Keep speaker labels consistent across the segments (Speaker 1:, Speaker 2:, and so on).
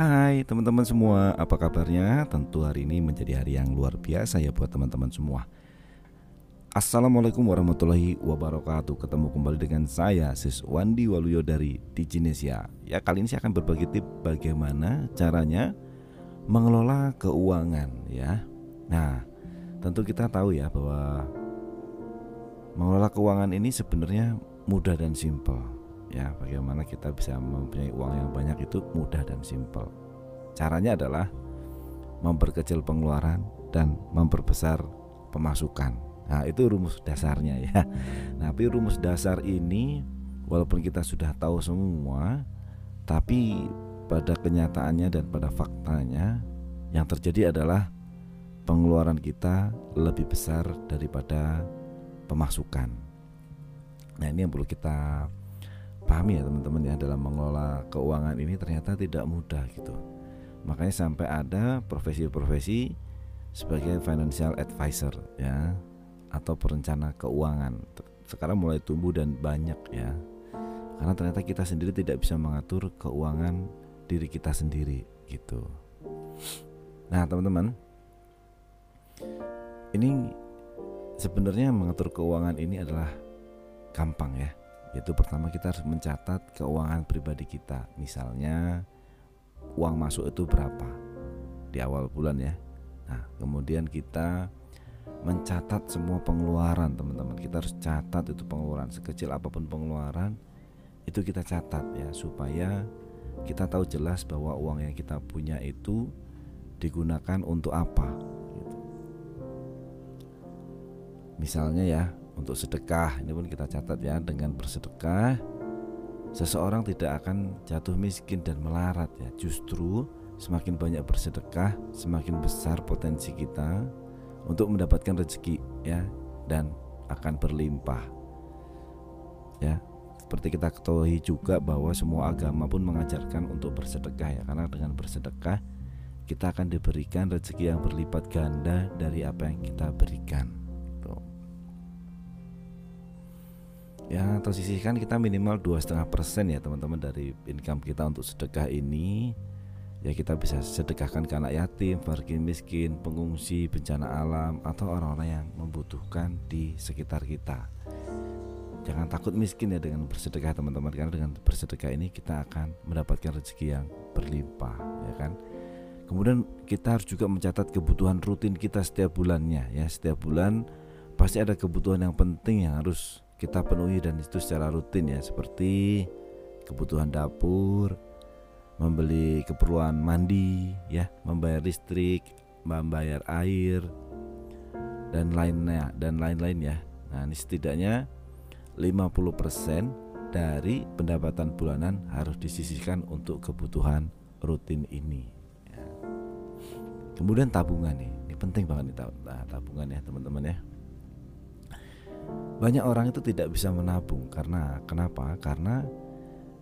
Speaker 1: Hai teman-teman semua, apa kabarnya? Tentu hari ini menjadi hari yang luar biasa ya buat teman-teman semua. Assalamualaikum warahmatullahi wabarakatuh. Ketemu kembali dengan saya Sis Wandi Waluyo dari Diginesia. Ya kali ini saya akan berbagi tip bagaimana caranya mengelola keuangan ya. Nah tentu kita tahu ya bahwa mengelola keuangan ini sebenarnya mudah dan simpel ya bagaimana kita bisa mempunyai uang yang banyak itu mudah dan simpel. Caranya adalah memperkecil pengeluaran dan memperbesar pemasukan. Nah itu rumus dasarnya ya. Nah, tapi rumus dasar ini walaupun kita sudah tahu semua tapi pada kenyataannya dan pada faktanya yang terjadi adalah pengeluaran kita lebih besar daripada pemasukan. Nah ini yang perlu kita pahami ya teman-teman ya dalam mengelola keuangan ini ternyata tidak mudah gitu. Makanya sampai ada profesi-profesi sebagai financial advisor ya atau perencana keuangan. Sekarang mulai tumbuh dan banyak ya. Karena ternyata kita sendiri tidak bisa mengatur keuangan diri kita sendiri gitu. Nah teman-teman ini sebenarnya mengatur keuangan ini adalah gampang ya yaitu pertama kita harus mencatat keuangan pribadi kita. Misalnya uang masuk itu berapa di awal bulan ya. Nah kemudian kita mencatat semua pengeluaran teman-teman. Kita harus catat itu pengeluaran sekecil apa pun pengeluaran itu kita catat ya supaya kita tahu jelas bahwa uang yang kita punya itu digunakan untuk apa gitu. misalnya ya untuk sedekah. Ini pun kita catat ya dengan bersedekah seseorang tidak akan jatuh miskin dan melarat ya. Justru semakin banyak bersedekah semakin besar potensi kita untuk mendapatkan rezeki ya dan akan berlimpah ya. Seperti kita ketahui juga bahwa semua agama pun mengajarkan untuk bersedekah ya karena dengan bersedekah kita akan diberikan rezeki yang berlipat ganda dari apa yang kita berikan ya atau sisihkan kita minimal dua setengah persen ya teman-teman dari income kita untuk sedekah ini ya kita bisa sedekahkan ke anak yatim, fakir miskin, pengungsi, bencana alam atau orang-orang yang membutuhkan di sekitar kita. Jangan takut miskin ya dengan bersedekah teman-teman karena dengan bersedekah ini kita akan mendapatkan rezeki yang berlimpah ya kan. Kemudian kita harus juga mencatat kebutuhan rutin kita setiap bulannya ya. Setiap bulan pasti ada kebutuhan yang penting yang harus kita penuhi dan itu secara rutin ya seperti kebutuhan dapur, membeli keperluan mandi, ya, membayar listrik, membayar air dan lainnya dan lain-lain ya. Nah, ini setidaknya 50% dari pendapatan bulanan harus disisihkan untuk kebutuhan rutin ini. Ya. Kemudian tabungan nih, ini penting banget nih nah, tabungan ya teman-teman ya. Banyak orang itu tidak bisa menabung karena kenapa? Karena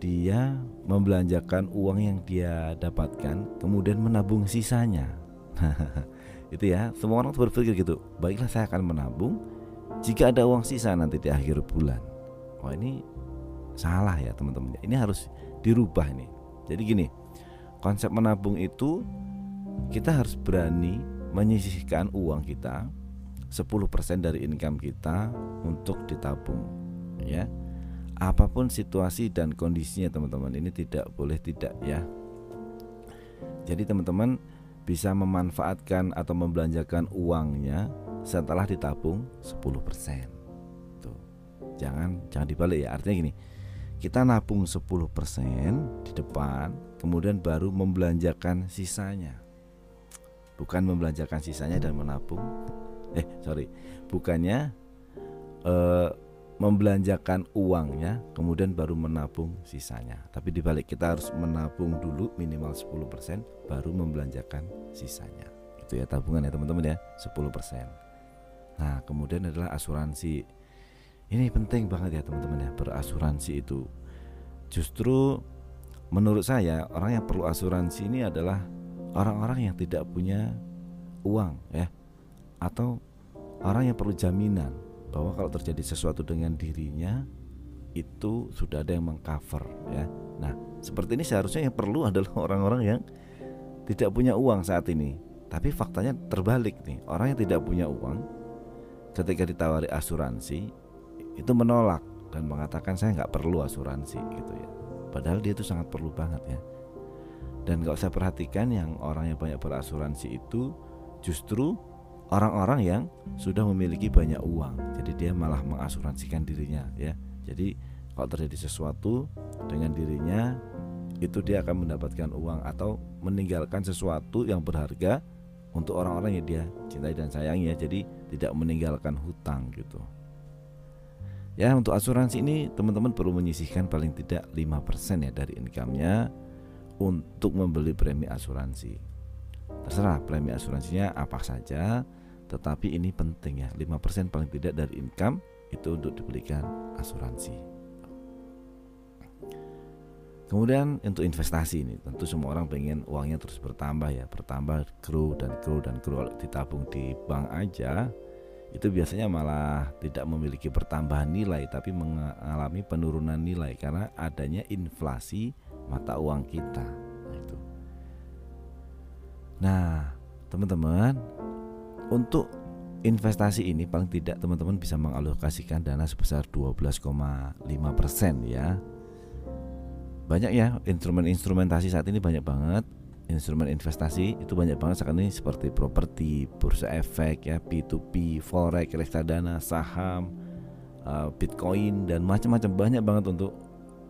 Speaker 1: dia membelanjakan uang yang dia dapatkan kemudian menabung sisanya. itu ya, semua orang berpikir gitu. Baiklah saya akan menabung jika ada uang sisa nanti di akhir bulan. Wah, ini salah ya, teman-teman. Ini harus dirubah nih. Jadi gini, konsep menabung itu kita harus berani menyisihkan uang kita 10% dari income kita untuk ditabung ya. Apa pun situasi dan kondisinya teman-teman ini tidak boleh tidak ya. Jadi teman-teman bisa memanfaatkan atau membelanjakan uangnya setelah ditabung 10% tuh jangan jangan dibalik ya. Artinya gini kita nabung 10% di depan kemudian baru membelanjakan sisanya. Bukan membelanjakan sisanya dan menabung eh sorry. Bukannya eh, membelanjakan uangnya kemudian baru menabung sisanya. Tapi dibalik kita harus menabung dulu minimal 10% baru membelanjakan sisanya. Itu ya tabungan ya teman-teman ya 10% nah kemudian adalah asuransi. Ini penting banget ya teman-teman ya berasuransi itu. Justru menurut saya orang yang perlu asuransi ini adalah orang-orang yang tidak punya uang ya atau orang yang perlu jaminan bahwa kalau terjadi sesuatu dengan dirinya itu sudah ada yang mengcover ya. Nah, seperti ini seharusnya yang perlu adalah orang-orang yang tidak punya uang saat ini. Tapi faktanya terbalik nih, orang yang tidak punya uang ketika ditawari asuransi itu menolak dan mengatakan saya nggak perlu asuransi gitu ya. Padahal dia itu sangat perlu banget ya. Dan kalau saya perhatikan yang orang yang banyak berasuransi itu justru orang-orang yang sudah memiliki banyak uang. Jadi dia malah mengasuransikan dirinya ya. Jadi kalau terjadi sesuatu dengan dirinya itu dia akan mendapatkan uang atau meninggalkan sesuatu yang berharga untuk orang-orang yang dia cintai dan sayangi ya. Jadi tidak meninggalkan hutang gitu. Ya untuk asuransi ini teman-teman perlu menyisihkan paling tidak 5% ya dari income-nya untuk membeli premi asuransi. Terserah premi asuransinya apa saja, tetapi ini penting ya, 5% paling tidak dari income itu untuk dibelikan asuransi. Kemudian untuk investasi ini tentu semua orang pengen uangnya terus bertambah ya, bertambah kru dan kru dan kru kalau ditabung di bank aja itu biasanya malah tidak memiliki pertambahan nilai tapi mengalami penurunan nilai karena adanya inflasi mata uang kita. Nah, teman-teman, untuk investasi ini paling tidak teman-teman bisa mengalokasikan dana sebesar 12,5% ya. Banyak ya instrumen-instrumentasi saat ini banyak banget instrumen investasi itu banyak banget sekarang ini seperti properti, bursa efek ya, P2P, forex, reksadana, saham, uh, bitcoin dan macam-macam banyak banget untuk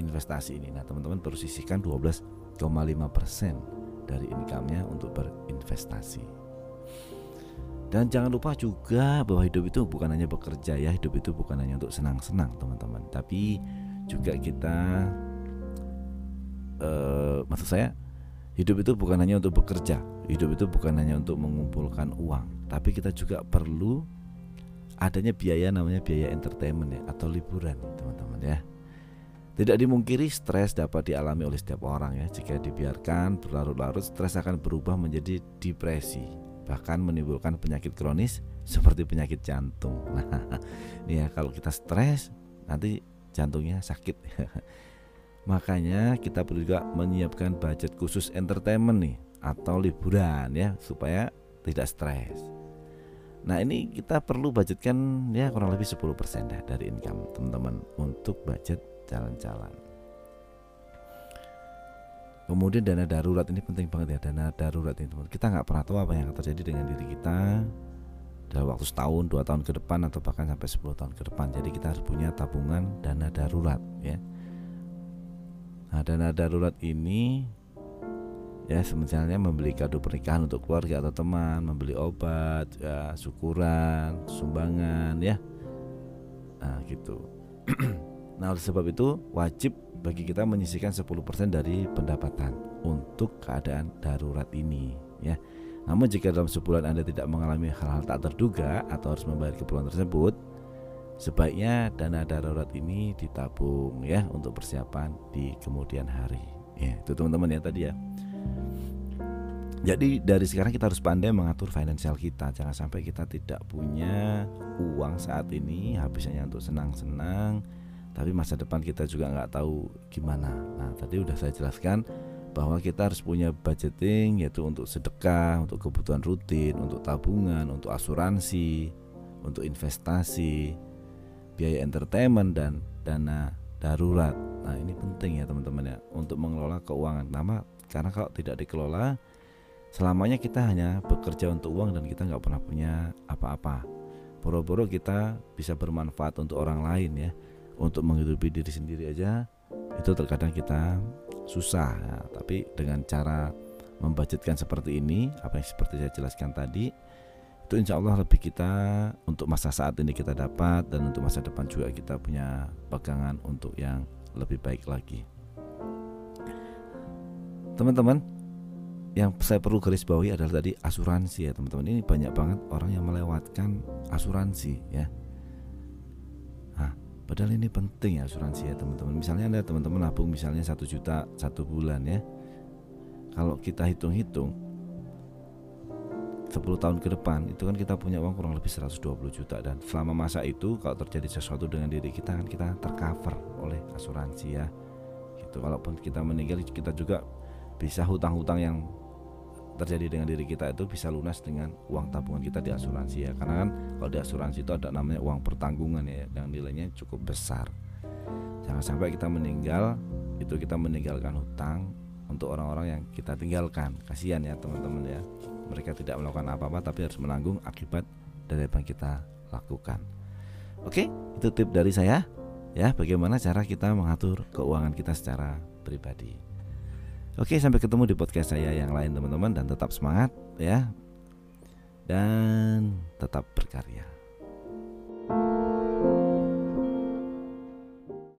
Speaker 1: investasi ini. Nah, teman-teman perlu sisihkan 12,5% dari income-nya untuk berinvestasi. Dan jangan lupa juga bahwa hidup itu bukan hanya bekerja ya, hidup itu bukan hanya untuk senang-senang, teman-teman, tapi juga kita uh, maksud saya Hidup itu bukan hanya untuk bekerja, hidup itu bukan hanya untuk mengumpulkan uang, tapi kita juga perlu adanya biaya namanya biaya entertainment ya atau liburan teman-teman ya. Tidak dimungkiri stres dapat dialami oleh setiap orang ya. Jika dibiarkan berlarut-larut, stres akan berubah menjadi depresi, bahkan menimbulkan penyakit kronis seperti penyakit jantung. Nah, ya kalau kita stres nanti jantungnya sakit. Makanya kita perlu juga menyiapkan budget khusus entertainment nih atau liburan ya supaya tidak stres. Nah ini kita perlu budgetkan ya kurang lebih 10% dah dari income teman-teman untuk budget jalan-jalan. Kemudian dana darurat ini penting banget ya dana darurat ini teman. Kita nggak pernah tahu apa yang terjadi dengan diri kita dalam waktu setahun, dua tahun ke depan atau bahkan sampai 10 tahun ke depan. Jadi kita harus punya tabungan dana darurat ya Nah, dana darurat ini ya misalnya membeli kado pernikahan untuk keluarga atau teman, membeli obat, ya, syukuran, sumbangan ya. Nah, gitu. nah, oleh sebab itu wajib bagi kita menyisihkan 10% dari pendapatan untuk keadaan darurat ini ya. Namun jika dalam sebulan Anda tidak mengalami hal-hal tak terduga atau harus membayar keperluan tersebut, sebaiknya dana darurat ini ditabung ya untuk persiapan di kemudian hari ya itu teman-teman ya tadi ya jadi dari sekarang kita harus pandai mengatur finansial kita jangan sampai kita tidak punya uang saat ini habisnya untuk senang-senang tapi masa depan kita juga nggak tahu gimana nah tadi udah saya jelaskan bahwa kita harus punya budgeting yaitu untuk sedekah, untuk kebutuhan rutin, untuk tabungan, untuk asuransi, untuk investasi, biaya entertainment dan dana darurat. Nah, ini penting ya teman-teman ya untuk mengelola keuangan. Nama karena kalau tidak dikelola selamanya kita hanya bekerja untuk uang dan kita nggak pernah punya apa-apa. Boro-boro kita bisa bermanfaat untuk orang lain ya, untuk menghidupi diri sendiri aja itu terkadang kita susah. Ya. Tapi dengan cara membudgetkan seperti ini, apa yang seperti saya jelaskan tadi, itu insya Allah lebih kita untuk masa saat ini kita dapat dan untuk masa depan juga kita punya pegangan untuk yang lebih baik lagi teman-teman yang saya perlu garis bawahi adalah tadi asuransi ya teman-teman. Ini banyak banget orang yang melewatkan asuransi ya. Nah padahal ini penting ya asuransi ya teman-teman. Misalnya ada teman-teman nabung misalnya satu juta satu bulan ya. Kalau kita hitung-hitung 10 tahun ke depan itu kan kita punya uang kurang lebih 120 juta. Dan selama masa itu kalau terjadi sesuatu dengan diri kita kan kita tercover oleh asuransi ya. Gitu walaupun kita meninggal kita juga bisa hutang-hutang yang terjadi dengan diri kita itu bisa lunas dengan uang tabungan kita di asuransi ya. Karena kan kalau di asuransi itu ada namanya uang pertanggungan ya yang nilainya cukup besar. Jangan sampai kita meninggal itu kita meninggalkan hutang untuk orang-orang yang kita tinggalkan. Kasihan ya teman-teman ya. Mereka tidak melakukan apa-apa tapi harus menanggung akibat dari apa yang kita lakukan. Oke itu tip dari saya ya. Bagaimana cara kita mengatur keuangan kita secara pribadi Oke, sampai ketemu di podcast saya yang lain teman-teman dan tetap semangat ya. Dan tetap berkarya.